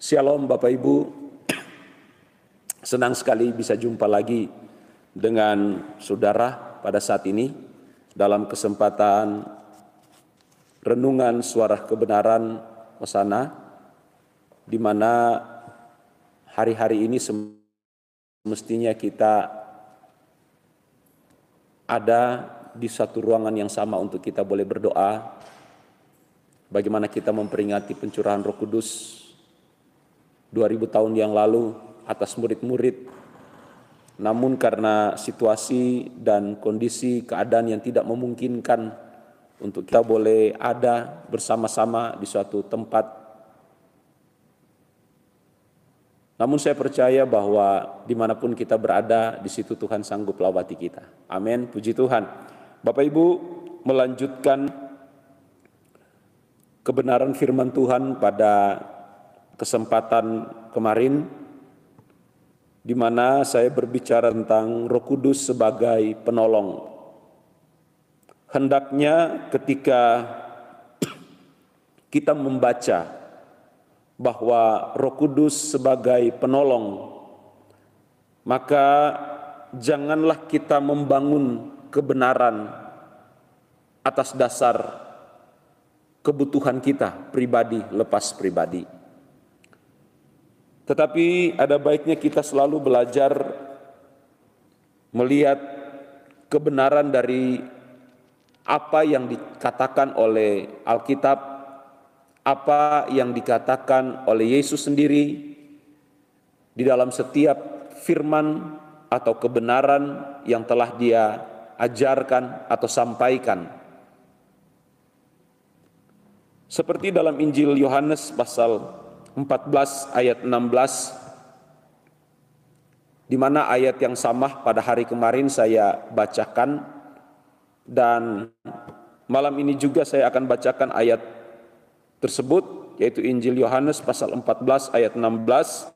Shalom Bapak Ibu, senang sekali bisa jumpa lagi dengan saudara pada saat ini dalam kesempatan renungan suara kebenaran Hosana di mana hari-hari ini semestinya kita ada di satu ruangan yang sama untuk kita boleh berdoa. Bagaimana kita memperingati pencurahan Roh Kudus 2000 tahun yang lalu atas murid-murid. Namun karena situasi dan kondisi keadaan yang tidak memungkinkan untuk kita boleh ada bersama-sama di suatu tempat. Namun saya percaya bahwa di mana pun kita berada, di situ Tuhan sanggup lawati kita. Amin, puji Tuhan. Bapak Ibu melanjutkan kebenaran firman Tuhan pada kesempatan kemarin di mana saya berbicara tentang Roh Kudus sebagai penolong. Hendaknya ketika kita membaca bahwa Roh Kudus sebagai penolong, maka janganlah kita membangun kebenaran atas dasar kebutuhan kita pribadi lepas pribadi tetapi ada baiknya kita selalu belajar melihat kebenaran dari apa yang dikatakan oleh Alkitab, apa yang dikatakan oleh Yesus sendiri di dalam setiap firman atau kebenaran yang telah Dia ajarkan atau sampaikan. Seperti dalam Injil Yohanes pasal 14 ayat 16 di mana ayat yang sama pada hari kemarin saya bacakan dan malam ini juga saya akan bacakan ayat tersebut yaitu Injil Yohanes pasal 14 ayat 16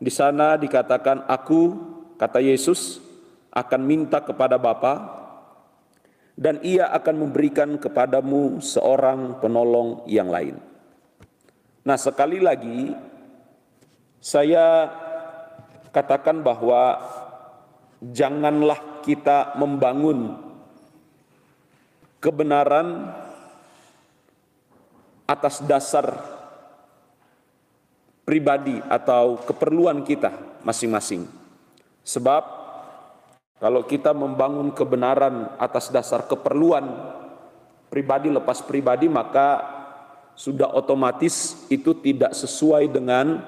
di sana dikatakan aku kata Yesus akan minta kepada Bapa dan ia akan memberikan kepadamu seorang penolong yang lain Nah, sekali lagi saya katakan bahwa janganlah kita membangun kebenaran atas dasar pribadi atau keperluan kita masing-masing. Sebab kalau kita membangun kebenaran atas dasar keperluan pribadi lepas pribadi maka sudah otomatis itu tidak sesuai dengan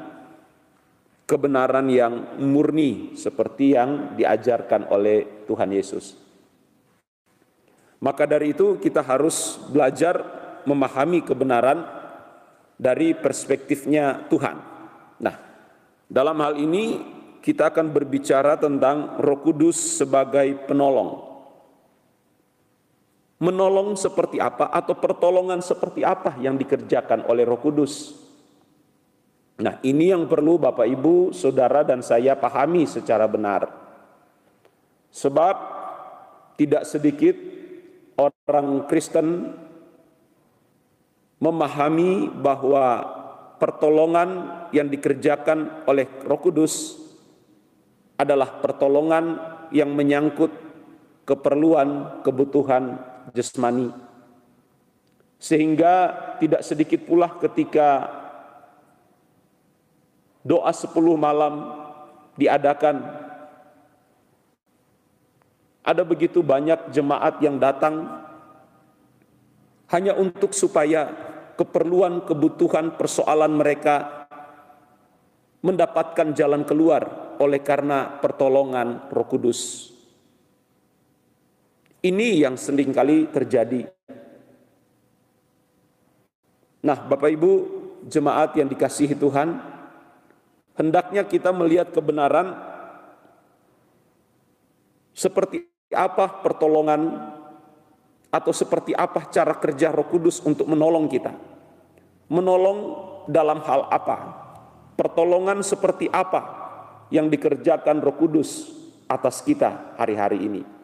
kebenaran yang murni seperti yang diajarkan oleh Tuhan Yesus. Maka dari itu kita harus belajar memahami kebenaran dari perspektifnya Tuhan. Nah, dalam hal ini kita akan berbicara tentang Roh Kudus sebagai penolong menolong seperti apa atau pertolongan seperti apa yang dikerjakan oleh Roh Kudus. Nah, ini yang perlu Bapak Ibu, Saudara dan saya pahami secara benar. Sebab tidak sedikit orang Kristen memahami bahwa pertolongan yang dikerjakan oleh Roh Kudus adalah pertolongan yang menyangkut keperluan, kebutuhan jasmani. Sehingga tidak sedikit pula ketika doa sepuluh malam diadakan. Ada begitu banyak jemaat yang datang hanya untuk supaya keperluan, kebutuhan, persoalan mereka mendapatkan jalan keluar oleh karena pertolongan Roh Kudus. Ini yang sering kali terjadi. Nah, Bapak Ibu, jemaat yang dikasihi Tuhan, hendaknya kita melihat kebenaran seperti apa pertolongan atau seperti apa cara kerja Roh Kudus untuk menolong kita. Menolong dalam hal apa? Pertolongan seperti apa yang dikerjakan Roh Kudus atas kita hari-hari ini?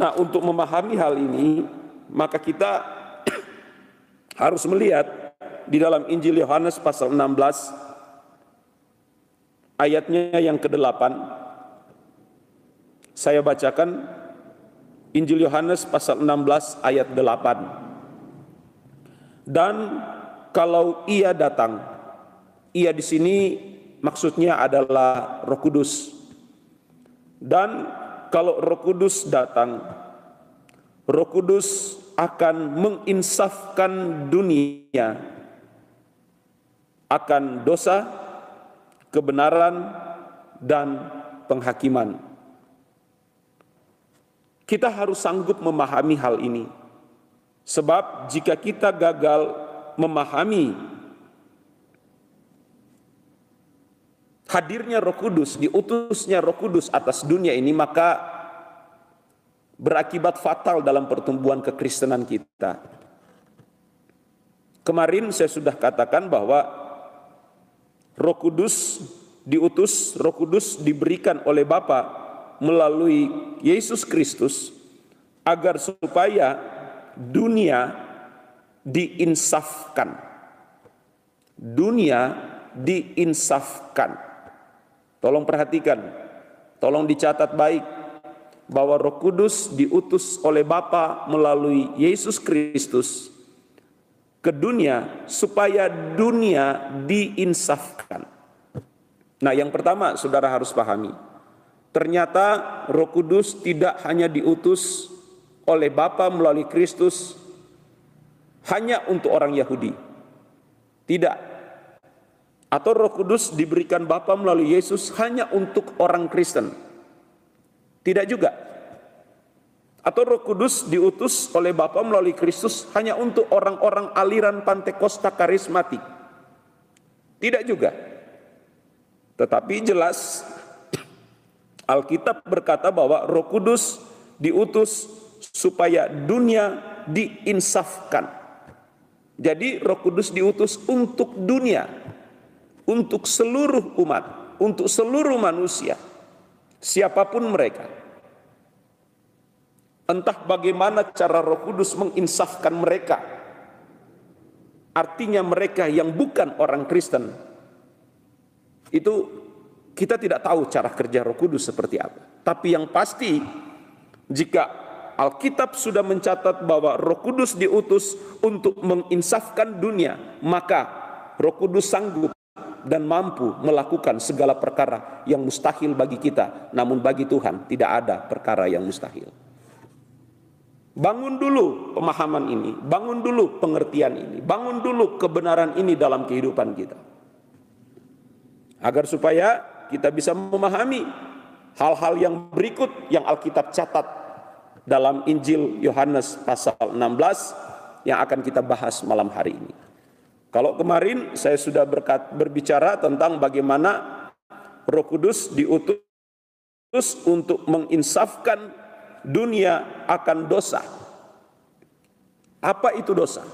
Nah, untuk memahami hal ini, maka kita harus melihat di dalam Injil Yohanes pasal 16 ayatnya yang ke-8 saya bacakan Injil Yohanes pasal 16 ayat 8 dan kalau ia datang ia di sini maksudnya adalah Roh Kudus. Dan kalau Roh Kudus datang Roh Kudus akan menginsafkan dunia akan dosa, kebenaran, dan penghakiman. Kita harus sanggup memahami hal ini, sebab jika kita gagal memahami hadirnya Roh Kudus, diutusnya Roh Kudus atas dunia ini, maka berakibat fatal dalam pertumbuhan kekristenan kita. Kemarin saya sudah katakan bahwa Roh Kudus diutus, Roh Kudus diberikan oleh Bapa melalui Yesus Kristus agar supaya dunia diinsafkan. Dunia diinsafkan. Tolong perhatikan, tolong dicatat baik bahwa Roh Kudus diutus oleh Bapa melalui Yesus Kristus ke dunia supaya dunia diinsafkan. Nah, yang pertama saudara harus pahami. Ternyata Roh Kudus tidak hanya diutus oleh Bapa melalui Kristus hanya untuk orang Yahudi. Tidak. Atau Roh Kudus diberikan Bapa melalui Yesus hanya untuk orang Kristen. Tidak juga. Atau Roh Kudus diutus oleh Bapa melalui Kristus hanya untuk orang-orang aliran Pantekosta karismatik. Tidak juga. Tetapi jelas Alkitab berkata bahwa Roh Kudus diutus supaya dunia diinsafkan. Jadi Roh Kudus diutus untuk dunia, untuk seluruh umat, untuk seluruh manusia, siapa pun mereka. Entah bagaimana cara Roh Kudus menginsafkan mereka. Artinya mereka yang bukan orang Kristen. Itu kita tidak tahu cara kerja Roh Kudus seperti apa. Tapi yang pasti jika Alkitab sudah mencatat bahwa Roh Kudus diutus untuk menginsafkan dunia, maka Roh Kudus sanggup dan mampu melakukan segala perkara yang mustahil bagi kita, namun bagi Tuhan tidak ada perkara yang mustahil. Bangun dulu pemahaman ini, bangun dulu pengertian ini, bangun dulu kebenaran ini dalam kehidupan kita. Agar supaya kita bisa memahami hal-hal yang berikut yang Alkitab catat dalam Injil Yohanes pasal 16 yang akan kita bahas malam hari ini. Kalau kemarin saya sudah berkat, berbicara tentang bagaimana Roh Kudus diutus untuk menginsafkan dunia akan dosa. Apa itu dosa?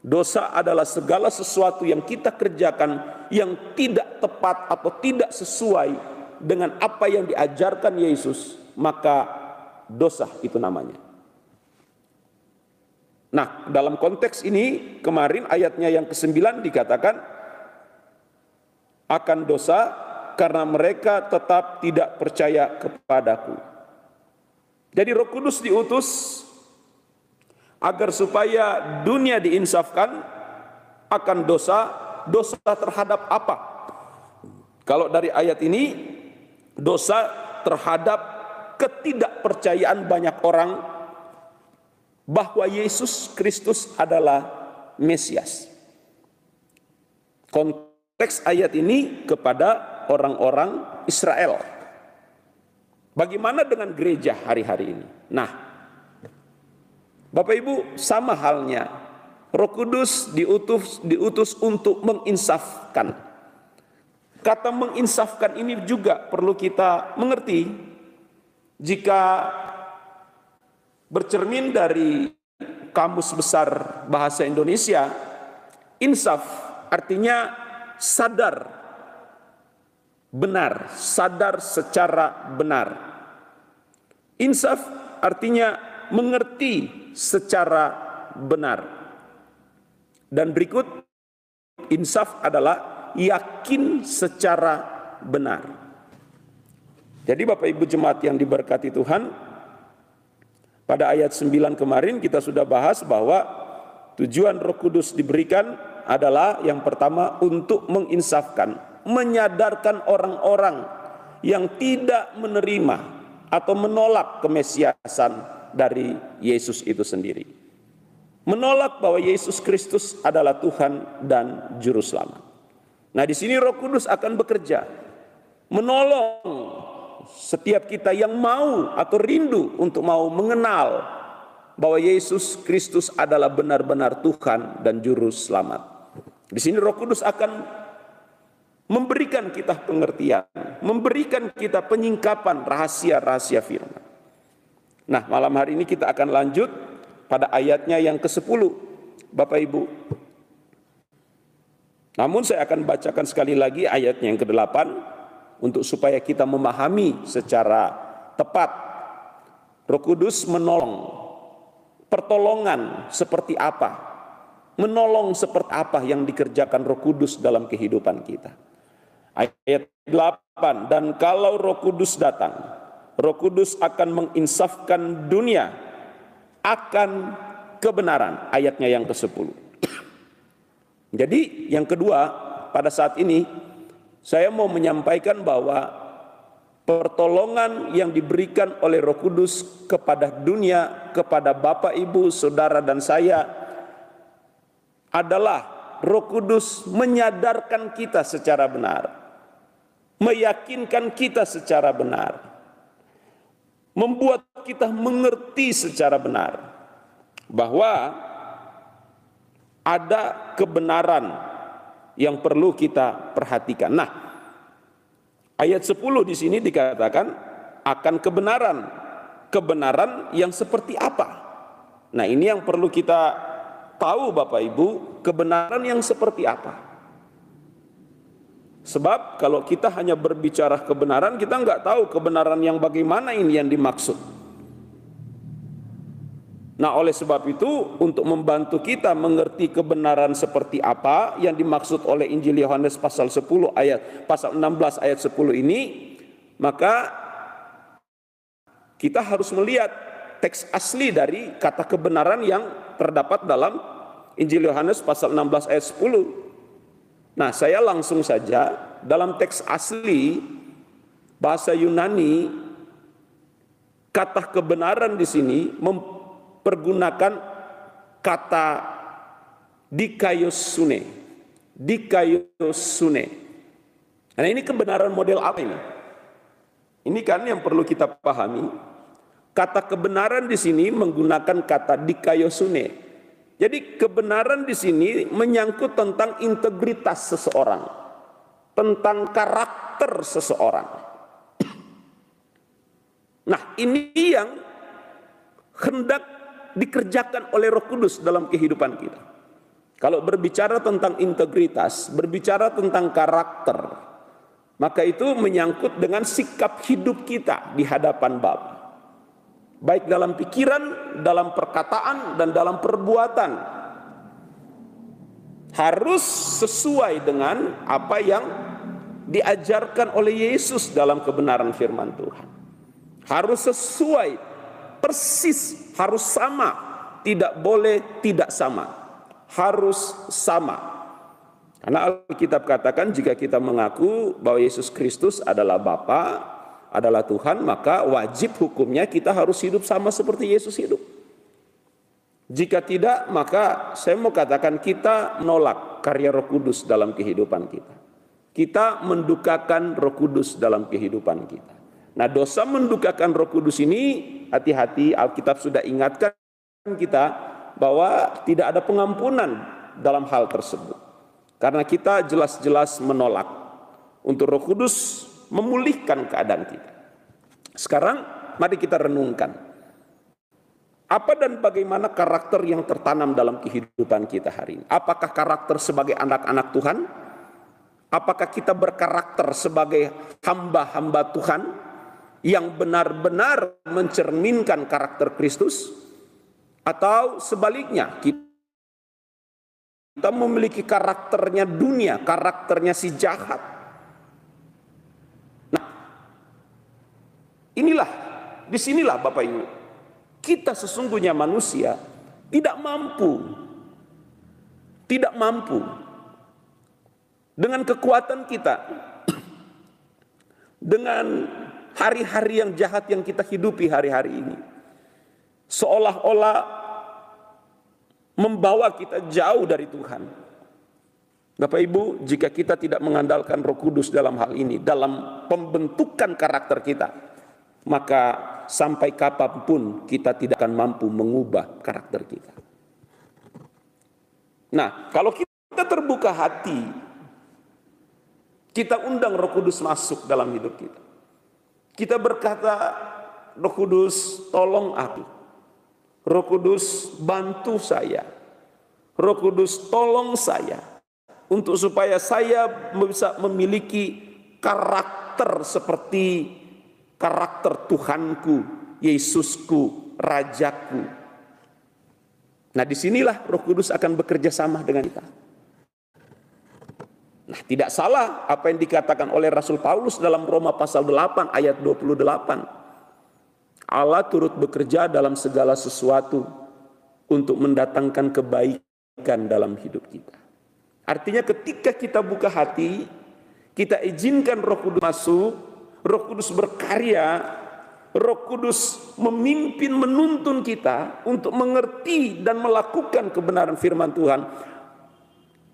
Dosa adalah segala sesuatu yang kita kerjakan yang tidak tepat atau tidak sesuai dengan apa yang diajarkan Yesus, maka dosa itu namanya. Nah, dalam konteks ini kemarin ayatnya yang ke-9 dikatakan akan dosa karena mereka tetap tidak percaya kepadaku. Jadi Roh Kudus diutus agar supaya dunia diinsafkan akan dosa, dosa terhadap apa? Kalau dari ayat ini dosa terhadap ketidakpercayaan banyak orang bahwa Yesus Kristus adalah Mesias. Konteks ayat ini kepada orang-orang Israel Bagaimana dengan gereja hari-hari ini? Nah, Bapak Ibu sama halnya. Roh Kudus diutus diutus untuk menginsafkan. Kata menginsafkan ini juga perlu kita mengerti jika bercermin dari kamus besar bahasa Indonesia, insaf artinya sadar benar, sadar secara benar. Insaf artinya mengerti secara benar. Dan berikut insaf adalah yakin secara benar. Jadi Bapak Ibu jemaat yang diberkati Tuhan, pada ayat 9 kemarin kita sudah bahas bahwa tujuan Roh Kudus diberikan adalah yang pertama untuk menginsafkan, menyadarkan orang-orang yang tidak menerima atau menolak kemesiasan dari Yesus itu sendiri menolak bahwa Yesus Kristus adalah Tuhan dan Juru Selamat. Nah, di sini Roh Kudus akan bekerja menolong setiap kita yang mau atau rindu untuk mau mengenal bahwa Yesus Kristus adalah benar-benar Tuhan dan Juru Selamat. Di sini Roh Kudus akan memberikan kita pengertian, memberikan kita penyingkapan rahasia-rahasia firman. Nah, malam hari ini kita akan lanjut pada ayatnya yang ke-10 Bapak Ibu. Namun saya akan bacakan sekali lagi ayatnya yang ke-8 untuk supaya kita memahami secara tepat Roh Kudus menolong pertolongan seperti apa menolong seperti apa yang dikerjakan Roh Kudus dalam kehidupan kita. Ayat 8 dan kalau Roh Kudus datang Roh Kudus akan menginsafkan dunia akan kebenaran ayatnya yang ke-10. Jadi yang kedua pada saat ini saya mau menyampaikan bahwa pertolongan yang diberikan oleh Roh Kudus kepada dunia, kepada Bapak, Ibu, Saudara dan saya adalah Roh Kudus menyadarkan kita secara benar, meyakinkan kita secara benar, membuat kita mengerti secara benar bahwa ada kebenaran yang perlu kita perhatikan. Nah, ayat 10 di sini dikatakan akan kebenaran. Kebenaran yang seperti apa? Nah, ini yang perlu kita tahu Bapak Ibu, kebenaran yang seperti apa? Sebab kalau kita hanya berbicara kebenaran, kita nggak tahu kebenaran yang bagaimana ini yang dimaksud. Nah oleh sebab itu untuk membantu kita mengerti kebenaran seperti apa yang dimaksud oleh Injil Yohanes pasal 10 ayat pasal 16 ayat 10 ini maka kita harus melihat teks asli dari kata kebenaran yang terdapat dalam Injil Yohanes pasal 16 ayat 10 Nah, saya langsung saja dalam teks asli bahasa Yunani kata kebenaran di sini mempergunakan kata dikaiosune. Dikaiosune. Nah, ini kebenaran model apa ini? Ini kan yang perlu kita pahami. Kata kebenaran di sini menggunakan kata dikaiosune jadi kebenaran di sini menyangkut tentang integritas seseorang, tentang karakter seseorang. Nah, ini yang hendak dikerjakan oleh Roh Kudus dalam kehidupan kita. Kalau berbicara tentang integritas, berbicara tentang karakter, maka itu menyangkut dengan sikap hidup kita di hadapan Bapa baik dalam pikiran, dalam perkataan, dan dalam perbuatan. Harus sesuai dengan apa yang diajarkan oleh Yesus dalam kebenaran firman Tuhan. Harus sesuai, persis, harus sama, tidak boleh tidak sama. Harus sama. Karena Alkitab katakan jika kita mengaku bahwa Yesus Kristus adalah Bapa, adalah Tuhan, maka wajib hukumnya kita harus hidup sama seperti Yesus hidup. Jika tidak, maka saya mau katakan kita menolak karya Roh Kudus dalam kehidupan kita. Kita mendukakan Roh Kudus dalam kehidupan kita. Nah, dosa mendukakan Roh Kudus ini hati-hati Alkitab sudah ingatkan kita bahwa tidak ada pengampunan dalam hal tersebut. Karena kita jelas-jelas menolak untuk Roh Kudus memulihkan keadaan kita. Sekarang mari kita renungkan. Apa dan bagaimana karakter yang tertanam dalam kehidupan kita hari ini? Apakah karakter sebagai anak-anak Tuhan? Apakah kita berkarakter sebagai hamba-hamba Tuhan yang benar-benar mencerminkan karakter Kristus? Atau sebaliknya, kita memiliki karakternya dunia, karakternya si jahat. Nah, inilah, di sinilah Bapak Ibu, kita sesungguhnya manusia tidak mampu, tidak mampu dengan kekuatan kita, dengan hari-hari yang jahat yang kita hidupi hari-hari ini, seolah-olah membawa kita jauh dari Tuhan. Bapak Ibu, jika kita tidak mengandalkan Roh Kudus dalam hal ini, dalam pembentukan karakter kita, maka sampai kapan pun kita tidak akan mampu mengubah karakter kita. Nah, kalau kita terbuka hati, kita undang Roh Kudus masuk dalam hidup kita. Kita berkata, Roh Kudus, tolong aku. Roh Kudus bantu saya. Roh Kudus tolong saya untuk supaya saya bisa memiliki karakter seperti karakter Tuhanku, Yesusku, Rajaku. Nah di sinilah Roh Kudus akan bekerja sama dengan kita. Nah tidak salah apa yang dikatakan oleh Rasul Paulus dalam Roma pasal 8 ayat 28. Allah turut bekerja dalam segala sesuatu untuk mendatangkan kebaikan dalam hidup kita. Artinya ketika kita buka hati, kita izinkan Roh Kudus masuk, Roh Kudus berkarya, Roh Kudus memimpin menuntun kita untuk mengerti dan melakukan kebenaran firman Tuhan.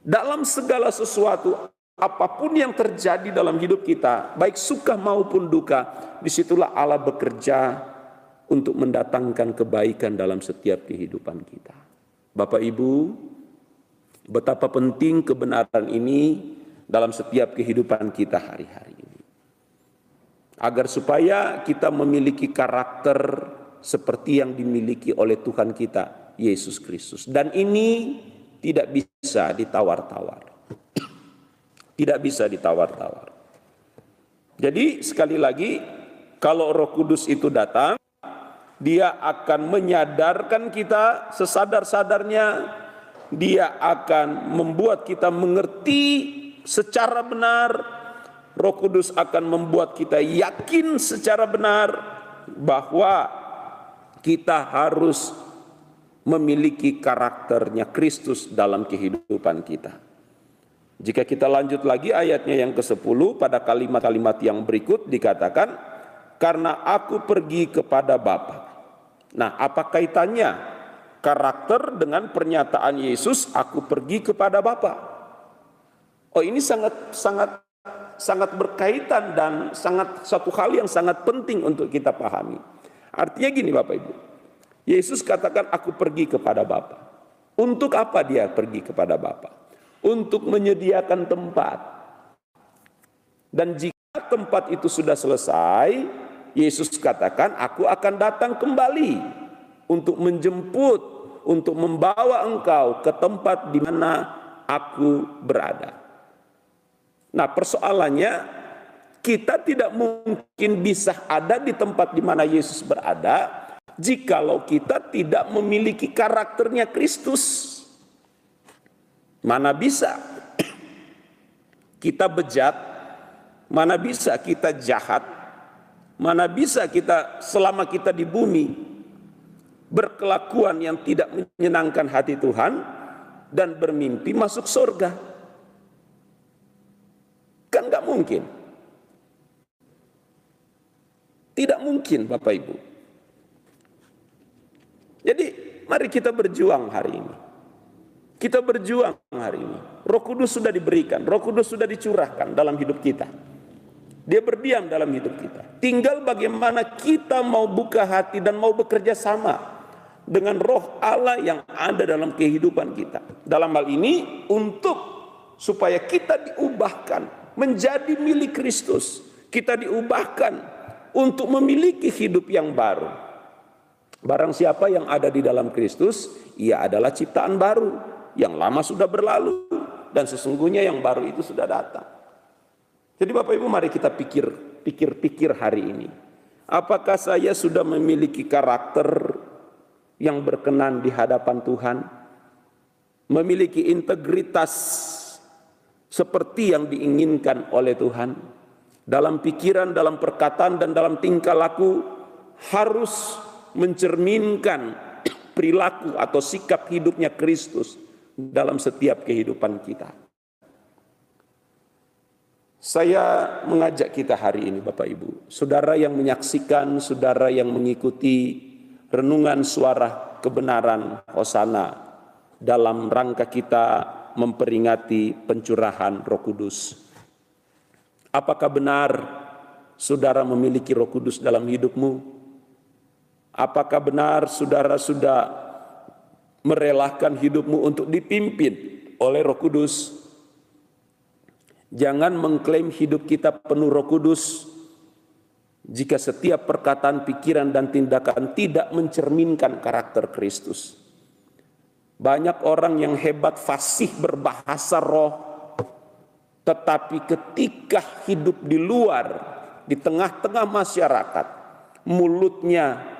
Dalam segala sesuatu apa pun yang terjadi dalam hidup kita, baik suka maupun duka, di situlah Allah bekerja untuk mendatangkan kebaikan dalam setiap kehidupan kita. Bapak Ibu, betapa penting kebenaran ini dalam setiap kehidupan kita hari-hari ini. Agar supaya kita memiliki karakter seperti yang dimiliki oleh Tuhan kita, Yesus Kristus. Dan ini tidak bisa ditawar-tawar. Tidak bisa ditawar-tawar. Jadi sekali lagi, kalau roh kudus itu datang, dia akan menyadarkan kita sesadar-sadarnya, dia akan membuat kita mengerti secara benar, Roh Kudus akan membuat kita yakin secara benar bahwa kita harus memiliki karakternya Kristus dalam kehidupan kita. Jika kita lanjut lagi ayatnya yang ke-10 pada kalimat-kalimat yang berikut dikatakan karena aku pergi kepada Bapa. Nah, apa kaitannya karakter dengan pernyataan Yesus, aku pergi kepada Bapa? Oh, ini sangat sangat sangat berkaitan dan sangat satu hal yang sangat penting untuk kita pahami. Artinya gini Bapak Ibu. Yesus katakan aku pergi kepada Bapa. Untuk apa dia pergi kepada Bapa? Untuk menyediakan tempat. Dan jika tempat itu sudah selesai, Yesus katakan, "Aku akan datang kembali untuk menjemput, untuk membawa engkau ke tempat di mana aku berada." Nah, persoalannya kita tidak mungkin bisa ada di tempat di mana Yesus berada jikalau kita tidak memiliki karakternya Kristus. Mana bisa kita bejat, mana bisa kita jahat, Mana bisa kita selama kita di bumi berkelakuan yang tidak menyenangkan hati Tuhan dan bermimpi masuk surga? Kan nggak mungkin. Tidak mungkin Bapak Ibu. Jadi mari kita berjuang hari ini. Kita berjuang hari ini. Roh Kudus sudah diberikan, Roh Kudus sudah dicurahkan dalam hidup kita. Dia berdiam dalam hidup kita. Tinggal bagaimana kita mau buka hati dan mau bekerja sama dengan roh Allah yang ada dalam kehidupan kita. Dalam hal ini untuk supaya kita diubahkan menjadi milik Kristus. Kita diubahkan untuk memiliki hidup yang baru. Barang siapa yang ada di dalam Kristus, ia adalah ciptaan baru. Yang lama sudah berlalu dan sesungguhnya yang baru itu sudah datang. Jadi Bapak Ibu mari kita pikir, pikir-pikir hari ini. Apakah saya sudah memiliki karakter yang berkenan di hadapan Tuhan? memiliki integritas seperti yang diinginkan oleh Tuhan dalam pikiran, dalam perkataan dan dalam tingkah laku harus mencerminkan perilaku atau sikap hidupnya Kristus dalam setiap kehidupan kita. Saya mengajak kita hari ini Bapak Ibu, saudara yang menyaksikan, saudara yang mengikuti renungan suara kebenaran Hosana dalam rangka kita memperingati pencurahan Roh Kudus. Apakah benar saudara memiliki Roh Kudus dalam hidupmu? Apakah benar saudara sudah merelakan hidupmu untuk dipimpin oleh Roh Kudus? Jangan mengklaim hidup kita penuh roh kudus jika setiap perkataan, pikiran, dan tindakan tidak mencerminkan karakter Kristus. Banyak orang yang hebat fasih berbahasa roh, tetapi ketika hidup di luar, di tengah-tengah masyarakat, mulutnya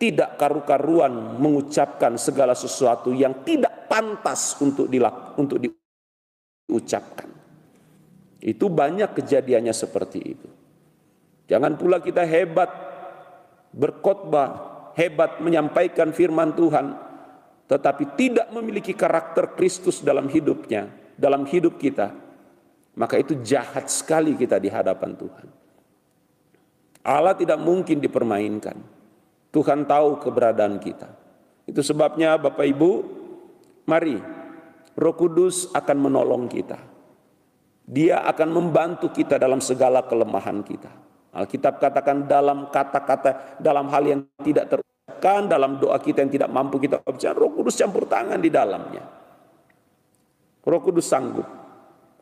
tidak karu-karuan mengucapkan segala sesuatu yang tidak pantas untuk diucapkan. Itu banyak kejadiannya seperti itu. Jangan pula kita hebat berkhotbah, hebat menyampaikan firman Tuhan, tetapi tidak memiliki karakter Kristus dalam hidupnya, dalam hidup kita. Maka itu jahat sekali kita di hadapan Tuhan. Allah tidak mungkin dipermainkan. Tuhan tahu keberadaan kita. Itu sebabnya Bapak Ibu, mari Roh Kudus akan menolong kita. Dia akan membantu kita dalam segala kelemahan kita. Alkitab katakan dalam kata-kata, dalam hal yang tidak terucapkan, dalam doa kita yang tidak mampu kita ucapkan, roh kudus campur tangan di dalamnya. Roh kudus sanggup.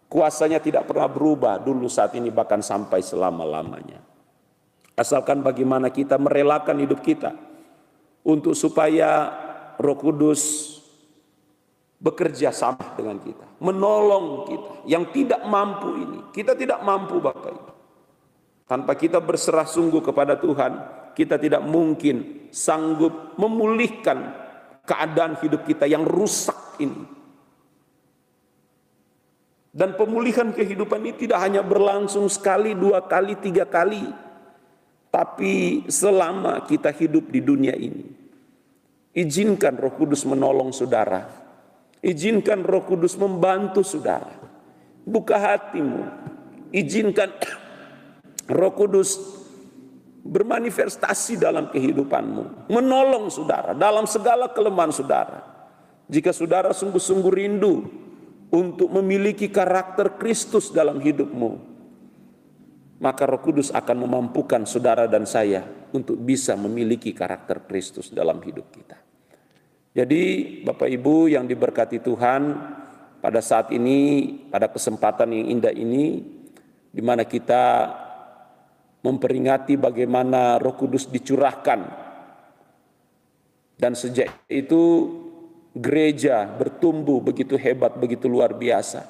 Kuasanya tidak pernah berubah dulu saat ini bahkan sampai selama-lamanya. Asalkan bagaimana kita merelakan hidup kita untuk supaya roh kudus bekerja sama dengan kita, menolong kita yang tidak mampu ini. Kita tidak mampu Bapak Ibu. Tanpa kita berserah sungguh kepada Tuhan, kita tidak mungkin sanggup memulihkan keadaan hidup kita yang rusak ini. Dan pemulihan kehidupan ini tidak hanya berlangsung sekali, dua kali, tiga kali. Tapi selama kita hidup di dunia ini. Izinkan roh kudus menolong saudara Izinkan roh kudus membantu saudara. Buka hatimu. Izinkan roh kudus bermanifestasi dalam kehidupanmu. Menolong saudara dalam segala kelemahan saudara. Jika saudara sungguh-sungguh rindu untuk memiliki karakter Kristus dalam hidupmu, maka Roh Kudus akan memampukan saudara dan saya untuk bisa memiliki karakter Kristus dalam hidup kita. Jadi Bapak Ibu yang diberkati Tuhan pada saat ini, pada kesempatan yang indah ini, di mana kita memperingati bagaimana roh kudus dicurahkan. Dan sejak itu gereja bertumbuh begitu hebat, begitu luar biasa.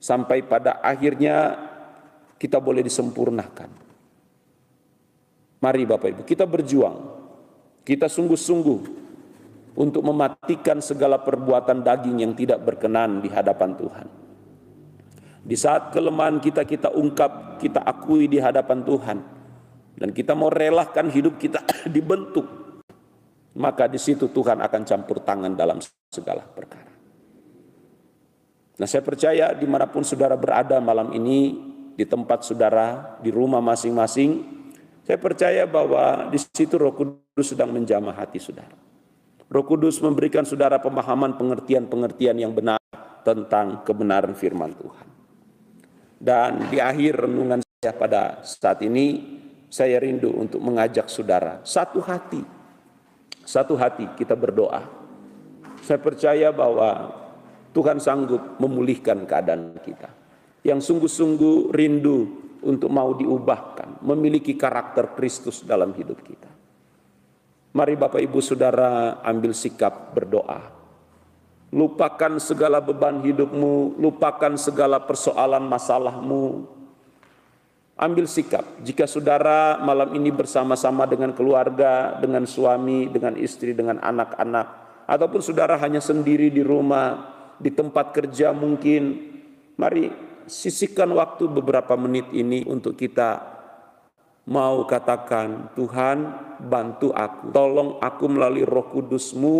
Sampai pada akhirnya kita boleh disempurnakan. Mari Bapak Ibu, kita berjuang. Kita sungguh-sungguh untuk mematikan segala perbuatan daging yang tidak berkenan di hadapan Tuhan. Di saat kelemahan kita kita ungkap, kita akui di hadapan Tuhan dan kita mau relakan hidup kita dibentuk, maka di situ Tuhan akan campur tangan dalam segala perkara. Nah saya percaya di mana pun saudara berada malam ini, di tempat saudara, di rumah masing-masing, saya percaya bahwa di situ roh kudus sedang menjamah hati saudara. Roh Kudus memberikan saudara pemahaman pengertian-pengertian yang benar tentang kebenaran firman Tuhan. Dan di akhir renungan saya pada saat ini, saya rindu untuk mengajak saudara satu hati. Satu hati kita berdoa. Saya percaya bahwa Tuhan sanggup memulihkan keadaan kita. Yang sungguh-sungguh rindu untuk mau diubahkan, memiliki karakter Kristus dalam hidup kita. Mari Bapak Ibu Saudara ambil sikap berdoa. Lupakan segala beban hidupmu, lupakan segala persoalan masalahmu. Ambil sikap. Jika saudara malam ini bersama-sama dengan keluarga, dengan suami, dengan istri, dengan anak-anak, ataupun saudara hanya sendiri di rumah, di tempat kerja mungkin, mari sisihkan waktu beberapa menit ini untuk kita mau katakan, Tuhan bantu aku, tolong aku melalui roh kudusmu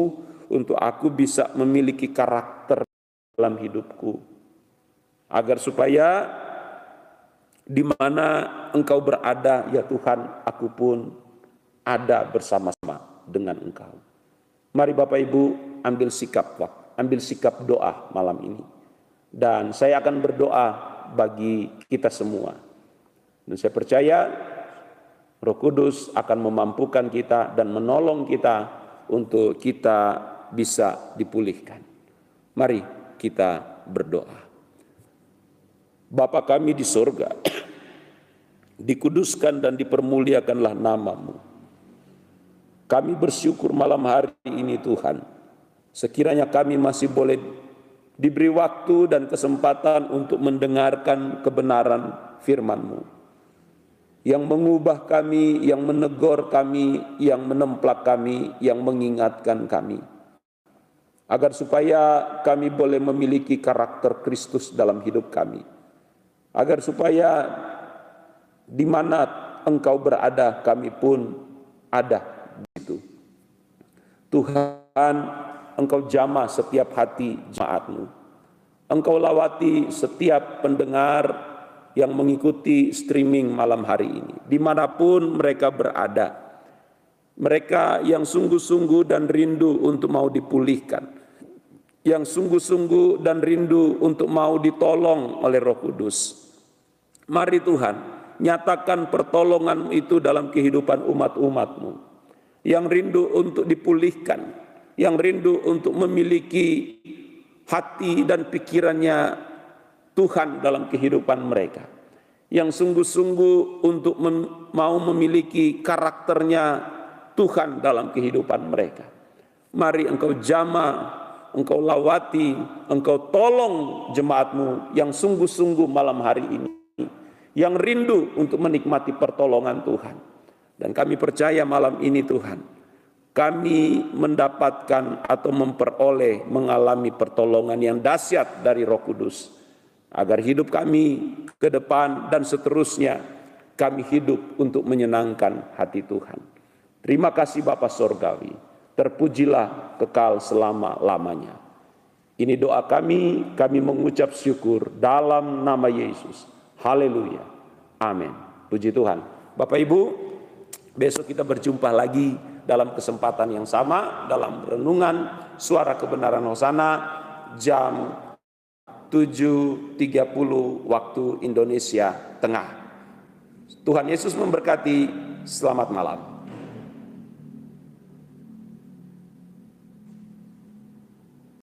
untuk aku bisa memiliki karakter dalam hidupku. Agar supaya di mana engkau berada ya Tuhan, aku pun ada bersama-sama dengan engkau. Mari Bapak Ibu ambil sikap ambil sikap doa malam ini. Dan saya akan berdoa bagi kita semua. Dan saya percaya Roh Kudus akan memampukan kita dan menolong kita untuk kita bisa dipulihkan. Mari kita berdoa. Bapa kami di sorga, dikuduskan dan dipermuliakanlah namamu. Kami bersyukur malam hari ini Tuhan, sekiranya kami masih boleh diberi waktu dan kesempatan untuk mendengarkan kebenaran firman-Mu yang mengubah kami, yang menegur kami, yang menemplak kami, yang mengingatkan kami. Agar supaya kami boleh memiliki karakter Kristus dalam hidup kami agar supaya di mana engkau berada kami pun ada di. Tuhan, engkau jamah setiap hati jemaatmu. Engkau lawati setiap pendengar yang mengikuti streaming malam hari ini. Di mana pun mereka berada. Mereka yang sungguh-sungguh dan rindu untuk mau dipulihkan. Yang sungguh-sungguh dan rindu untuk mau ditolong oleh roh kudus Mari Tuhan, nyatakan pertolongan itu dalam kehidupan umat-umatmu. Yang rindu untuk dipulihkan, yang rindu untuk memiliki hati dan pikirannya Tuhan dalam kehidupan mereka. Yang sungguh-sungguh untuk mem mau memiliki karakternya Tuhan dalam kehidupan mereka. Mari engkau jama, engkau lawati, engkau tolong jemaatmu yang sungguh-sungguh malam hari ini yang rindu untuk menikmati pertolongan Tuhan. Dan kami percaya malam ini Tuhan, kami mendapatkan atau memperoleh mengalami pertolongan yang dahsyat dari Roh Kudus agar hidup kami ke depan dan seterusnya kami hidup untuk menyenangkan hati Tuhan. Terima kasih Bapa Sorgawi, terpujilah kekal selama-lamanya. Ini doa kami, kami mengucap syukur dalam nama Yesus. Haleluya. Amin. Puji Tuhan. Bapak Ibu, besok kita berjumpa lagi dalam kesempatan yang sama dalam renungan suara kebenaran Hosana jam 7.30 waktu Indonesia Tengah. Tuhan Yesus memberkati. Selamat malam.